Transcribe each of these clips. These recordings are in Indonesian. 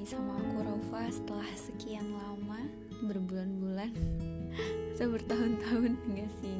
lagi sama aku Raufa setelah sekian lama berbulan-bulan. Atau bertahun-tahun enggak sih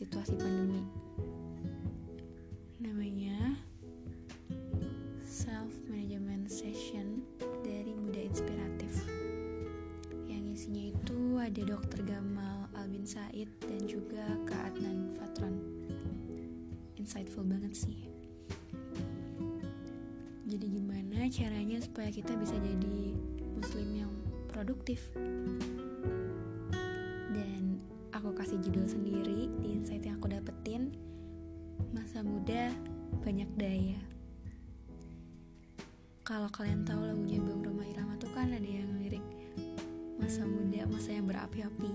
situasi pandemi. Namanya Self Management Session dari Muda Inspiratif. Yang isinya itu ada Dr. Gamal Albin Said dan juga Kak Adnan Fatron. Insightful banget sih. Jadi gimana caranya supaya kita bisa jadi muslim yang produktif? Kasih judul sendiri di insight yang aku dapetin. Masa muda banyak daya. Kalau kalian tahu lagunya Bang Roma Irama tuh kan ada yang lirik Masa muda, masa yang berapi-api.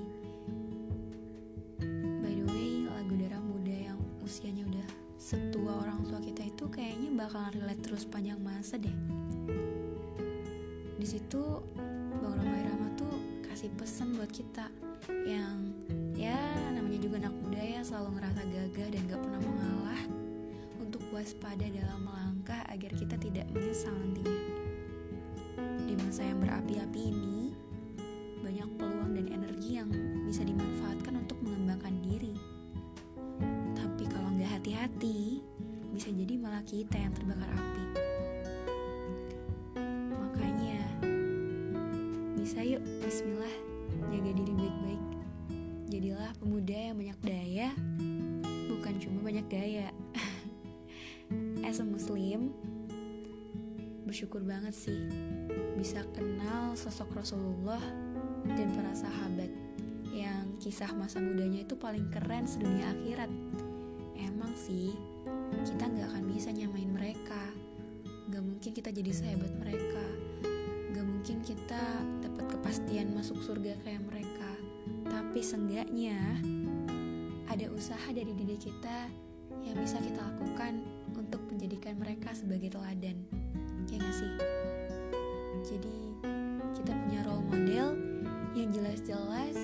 By the way, lagu darah muda yang usianya udah setua orang tua kita itu kayaknya bakalan relate terus panjang masa deh. Di situ Bang Roma Irama tuh kasih pesan buat kita yang ya namanya juga anak muda ya selalu ngerasa gagah dan gak pernah mengalah untuk waspada dalam melangkah agar kita tidak menyesal nantinya. Di masa yang berapi-api ini, banyak peluang dan energi yang bisa dimanfaatkan untuk mengembangkan diri. Tapi kalau nggak hati-hati, bisa jadi malah kita yang terbakar api. Makanya, bisa yuk, bismillah, jaga diri baik-baik. Jadilah pemuda yang banyak daya, bukan cuma banyak gaya. As a muslim, bersyukur banget sih bisa kenal sosok Rasulullah dan para sahabat yang kisah masa mudanya itu paling keren sedunia akhirat. Emang sih, kita nggak akan bisa nyamain mereka. Gak mungkin kita jadi sehebat mereka. Gak mungkin kita dapat kepastian masuk surga kayak mereka. Tapi seenggaknya ada usaha dari diri kita yang bisa kita lakukan untuk menjadikan mereka sebagai teladan. Ya gak sih? Jadi kita punya role model yang jelas-jelas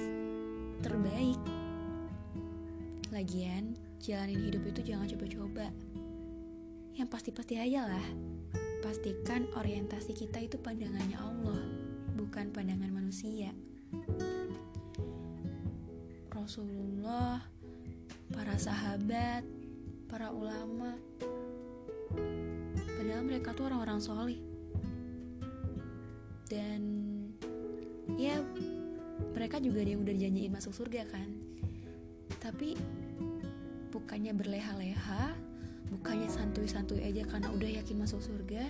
terbaik. Lagian, jalanin hidup itu jangan coba-coba. Yang pasti-pasti aja lah. Pastikan orientasi kita itu pandangannya Allah, bukan pandangan manusia. Rasulullah, para sahabat, para ulama, padahal mereka tuh orang-orang solih. Dan ya mereka juga yang udah dijanjiin masuk surga kan. Tapi bukannya berleha-leha bukannya santuy-santuy aja karena udah yakin masuk surga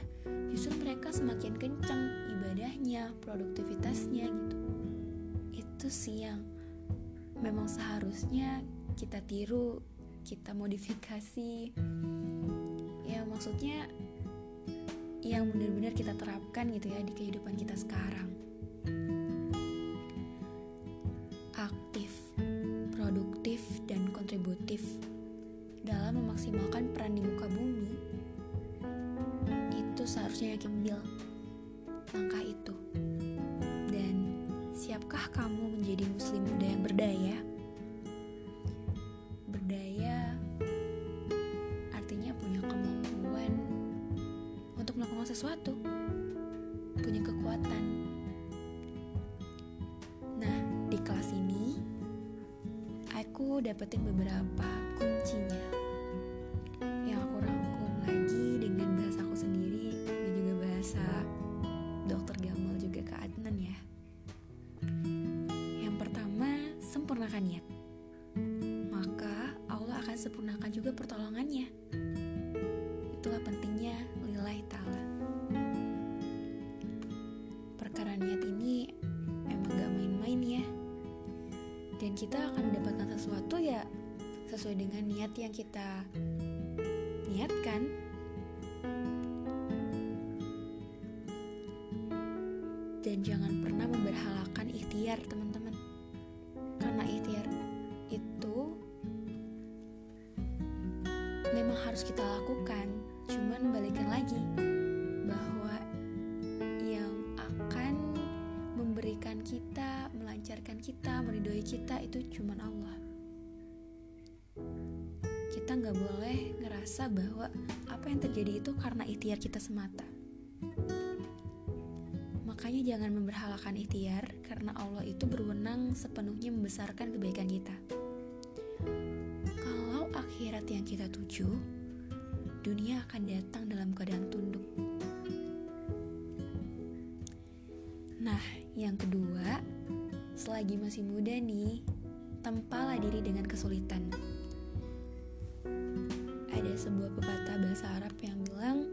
justru mereka semakin kencang ibadahnya produktivitasnya gitu. Itu sih yang memang seharusnya kita tiru kita modifikasi. Ya maksudnya yang benar-benar kita terapkan gitu ya di kehidupan kita sekarang. Aktif, produktif, dan kontributif dalam memaksimalkan peran di muka bumi, itu seharusnya yang ambil langkah itu. Dan siapkah kamu menjadi muslim berdaya? Berdaya artinya punya kemampuan untuk melakukan sesuatu, punya kekuatan. Nah, di kelas ini aku dapetin beberapa kuncinya sesuatu ya sesuai dengan niat yang kita niatkan Dan jangan pernah memberhalakan ikhtiar, teman-teman. Karena ikhtiar itu memang harus kita lakukan. Cuman balikan lagi bahwa yang akan memberikan kita, melancarkan kita, meridoi kita itu cuman Allah. Kita nggak boleh ngerasa bahwa apa yang terjadi itu karena ikhtiar kita semata. Makanya jangan memberhalakan ikhtiar karena Allah itu berwenang sepenuhnya membesarkan kebaikan kita. Kalau akhirat yang kita tuju, dunia akan datang dalam keadaan tunduk. Nah, yang kedua, selagi masih muda nih, tempalah diri dengan kesulitan. Sebuah pepatah bahasa Arab yang bilang,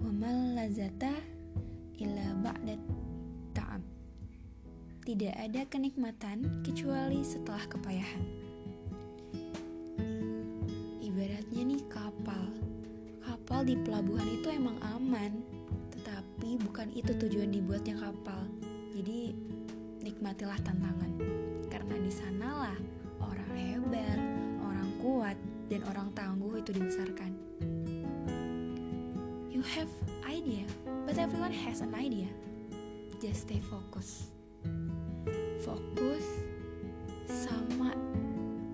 "Wamal lazata illa ba'da ta'am. Tidak ada kenikmatan kecuali setelah kepayahan. Ibaratnya nih kapal. Kapal di pelabuhan itu emang aman, tetapi bukan itu tujuan dibuatnya kapal. Jadi nikmatilah tantangan. Karena di sanalah orang hebat, dan orang tangguh itu dibesarkan. You have idea But everyone has an idea. Just stay focus. Fokus sama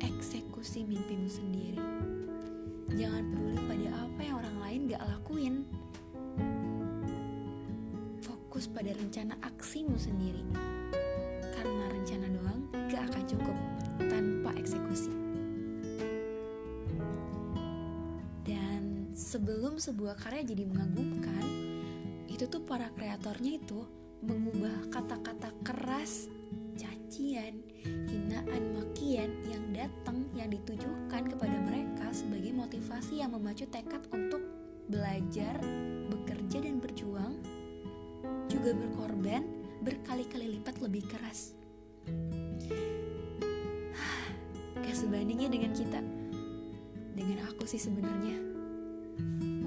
eksekusi mimpimu sendiri. Jangan peduli pada apa yang orang lain gak lakuin. Fokus pada rencana aksimu sendiri. Karena rencana doang gak akan cukup tanpa eksekusi. Sebelum sebuah karya jadi mengagumkan, itu tuh para kreatornya itu mengubah kata-kata keras, cacian, hinaan, makian yang datang yang ditujukan kepada mereka sebagai motivasi yang memacu tekad untuk belajar, bekerja dan berjuang, juga berkorban berkali-kali lipat lebih keras. Gak sebandingnya dengan kita, dengan aku sih sebenarnya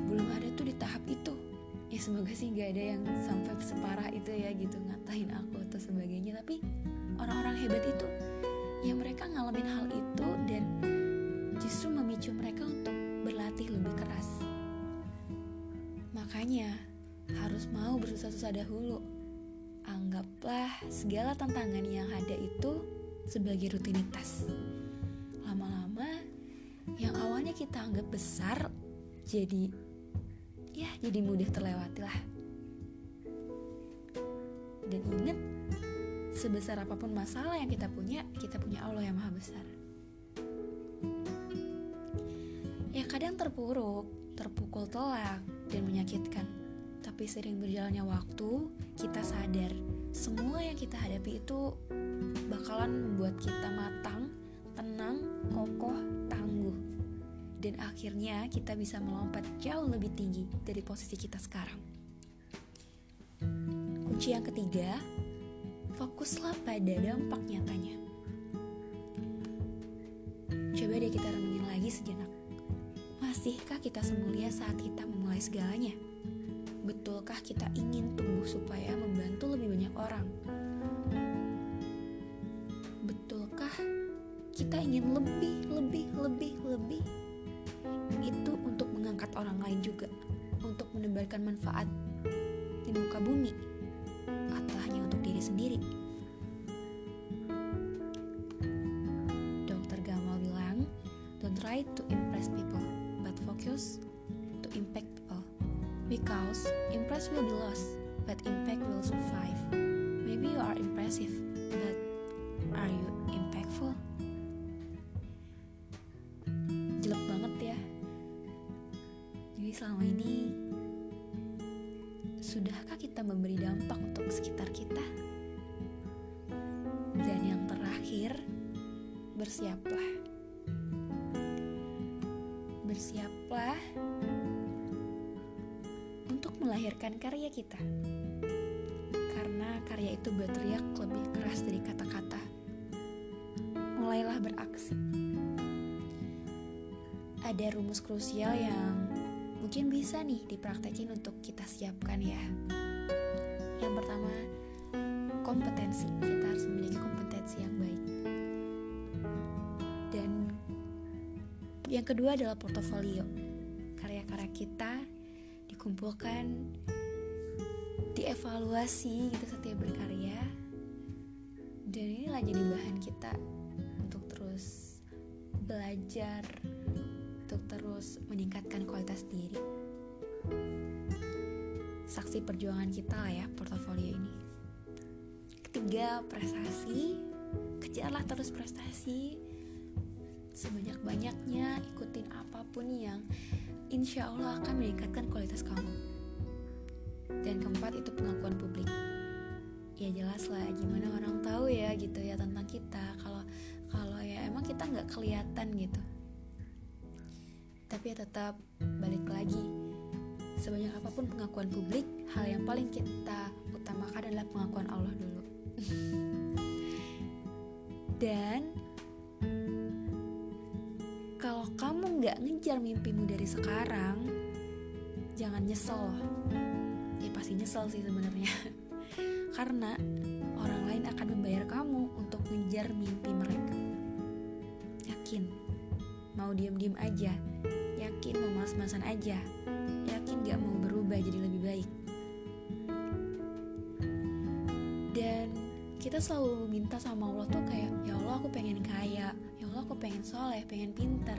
belum ada tuh di tahap itu. Ya semoga sih gak ada yang sampai separah itu ya gitu. Ngatain aku atau sebagainya. Tapi orang-orang hebat itu ya mereka ngalamin hal itu dan justru memicu mereka untuk berlatih lebih keras. Makanya harus mau bersusah-susah dahulu. Anggaplah segala tantangan yang ada itu sebagai rutinitas. Lama-lama yang awalnya kita anggap besar jadi ya jadi mudah terlewati lah. Dan ingat sebesar apa pun masalah yang kita punya kita punya Allah yang maha besar. Ya kadang terpuruk terpukul telak dan menyakitkan. Tapi sering berjalannya waktu kita sadar semua yang kita hadapi itu bakalan membuat kita matang tenang kokoh dan akhirnya kita bisa melompat jauh lebih tinggi dari posisi kita sekarang. Kunci yang ketiga, fokuslah pada dampak nyatanya. Coba deh kita renungin lagi sejenak. Masihkah kita semulia saat kita memulai segalanya? Betulkah kita ingin tumbuh supaya membantu lebih banyak orang? Betulkah kita ingin lebih, lebih, lebih, lebih itu untuk mengangkat orang lain juga, untuk menebarkan manfaat di muka bumi, atau hanya untuk diri sendiri. Dokter Gamal bilang, don't try to impress people, but focus to impact people. Because impress will be lost, but impact will survive. Maybe you are impressive, selama ini sudahkah kita memberi dampak untuk sekitar kita? Dan yang terakhir, bersiaplah. Bersiaplah untuk melahirkan karya kita. Karena karya itu berteriak lebih keras dari kata-kata. Mulailah beraksi. Ada rumus krusial yang mungkin bisa nih dipraktekin untuk kita siapkan ya. Yang pertama, kompetensi. Kita harus memiliki kompetensi yang baik. Dan yang kedua adalah portofolio. Karya-karya kita dikumpulkan, dievaluasi gitu setiap berkarya. Dan inilah jadi bahan kita untuk terus belajar, untuk terus meningkatkan kualitas diri. Saksi perjuangan kita lah ya portofolio ini. Ketiga, prestasi. Kejarlah terus prestasi sebanyak-banyaknya ikutin apa pun yang insya Allah akan meningkatkan kualitas kamu dan keempat itu pengakuan publik ya jelas lah gimana orang tahu ya gitu ya tentang kita kalau kalau ya emang kita nggak kelihatan gitu ya tetap balik lagi sebanyak apa pun pengakuan publik hal yang paling kita utamakan adalah pengakuan Allah dulu dan kalau kamu nggak ngejar mimpimu dari sekarang, jangan nyesel Ya pasti nyesel sih sebenarnya. Karena orang lain akan membayar kamu untuk ngejar mimpi mereka. Yakin, mau diem-diem aja. Yakin mau malas-malasan aja. Yakin gak mau berubah jadi lebih baik. Dan kita selalu minta sama Allah tuh kayak ya Allah aku pengen kaya ya Allah aku pengen soleh pengen pinter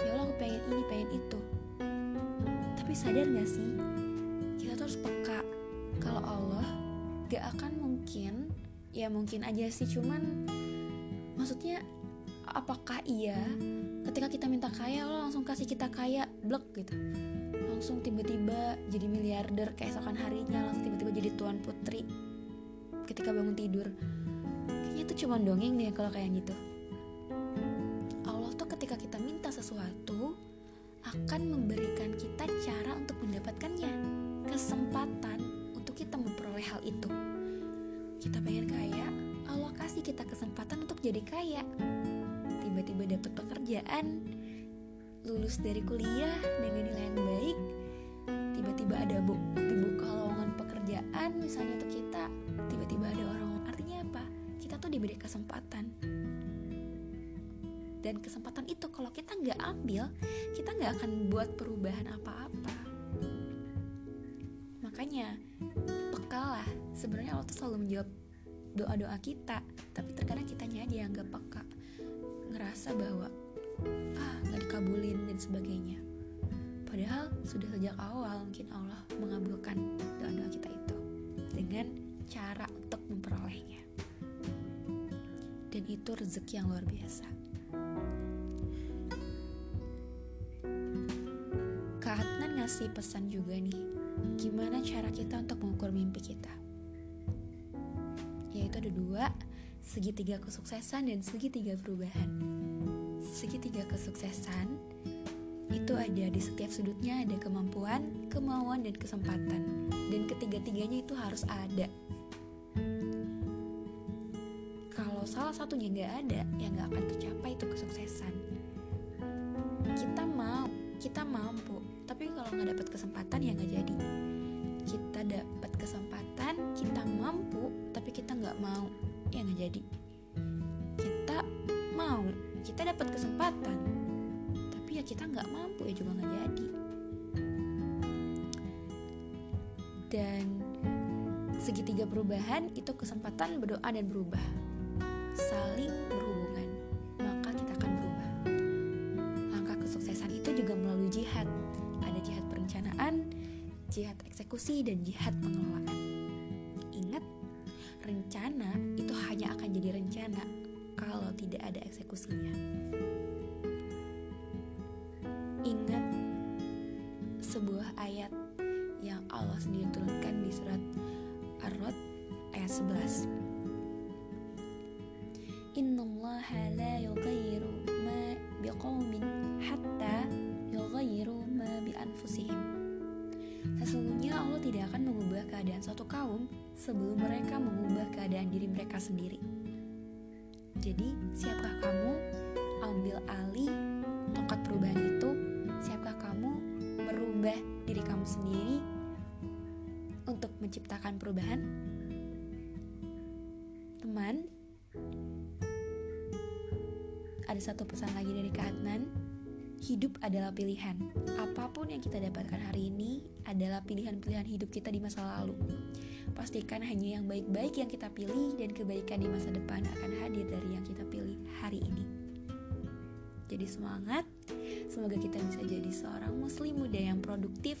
ya Allah aku pengen ini pengen itu tapi sadar gak sih kita tuh harus peka kalau Allah gak akan mungkin ya mungkin aja sih cuman maksudnya apakah iya ketika kita minta kaya Allah langsung kasih kita kaya blek gitu. Langsung tiba-tiba jadi miliarder keesokan harinya langsung tiba-tiba jadi tuan putri. Ketika bangun tidur. Kayaknya itu cuma dongeng deh kalau kayak gitu. Allah tuh ketika kita minta sesuatu akan memberikan kita cara untuk mendapatkannya. Kesempatan untuk kita memperoleh hal itu. Kita pengen kaya Allah kasih kita kesempatan untuk jadi kaya tiba-tiba dapat pekerjaan lulus dari kuliah dengan nilai yang baik tiba-tiba ada bu dibuka lowongan pekerjaan misalnya untuk kita tiba-tiba ada orang artinya apa? Kita tuh diberi kesempatan. Dan kesempatan itu kalau kita nggak ambil kita nggak akan buat perubahan apa-apa. Makanya pekalah sebenarnya Allah tuh selalu menjawab doa-doa kita tapi terkadang kita aja yang nggak peka ngerasa bahwa ah nggak dikabulin dan sebagainya. Padahal sudah sejak awal mungkin Allah mengabulkan doa-doa kita itu dengan cara untuk memperolehnya. Dan itu rezeki yang luar biasa. Kak Adnan ngasih pesan juga nih Gimana cara kita untuk mengukur mimpi kita? Yaitu ada dua Segitiga kesuksesan dan segitiga perubahan. Segitiga kesuksesan Itu ada di setiap sudutnya ada kemampuan, kemauan, dan kesempatan. Dan ketiga-tiganya itu harus ada. Kalau salah satunya nggak ada Ya nggak akan tercapai itu kesuksesan. Kita mau, kita mampu. Tapi kalau nggak dapat kesempatan ya nggak mampu ya juga nggak jadi dan segitiga perubahan itu kesempatan berdoa dan berubah saling berhubungan maka kita akan berubah langkah kesuksesan itu juga melalui jihad ada jihad perencanaan, jihad eksekusi, dan jihad pengelolaan. Ingat, rencana itu hanya akan jadi rencana kalau tidak ada eksekusinya. Sebuah ayat yang Allah sendiri turunkan di surat Ar-Rod ayat 11. Innallaha la yughayyiru ma biqaumin hatta yughayyiru ma bi anfusihim. Sesungguhnya Allah tidak akan mengubah keadaan suatu kaum sebelum mereka mengubah keadaan diri mereka sendiri. Jadi, siapkah kamu ambil alih tongkat perubahan itu? Siapkah kamu merubah diri kamu sendiri untuk menciptakan perubahan? Teman, ada satu pesan lagi dari Kak Adnan. Hidup adalah pilihan. Apa pun yang kita dapatkan hari ini adalah pilihan-pilihan hidup kita di masa lalu. Pastikan hanya yang baik-baik yang kita pilih dan kebaikan di masa depan akan hadir dari yang kita pilih hari ini. Jadi semangat, semoga kita bisa jadi seorang muslim muda yang produktif,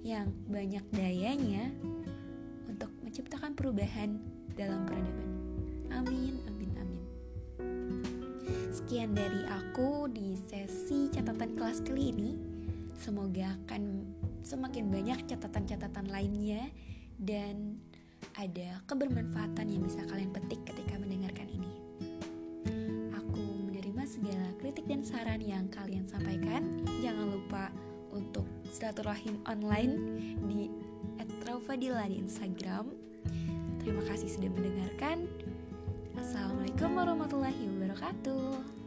yang banyak dayanya untuk menciptakan perubahan dalam peradaban. Amin, amin, amin. Sekian dari aku di sesi catatan kelas kali ini. Semoga akan semakin banyak catatan-catatan lainnya dan ada kebermanfaatan yang bisa kalian petik ketika mendengarkan kritik dan saran yang kalian sampaikan. Jangan lupa untuk silaturahim online di @traufadila di Instagram. Terima kasih sudah mendengarkan. Assalamualaikum warahmatullahi wabarakatuh.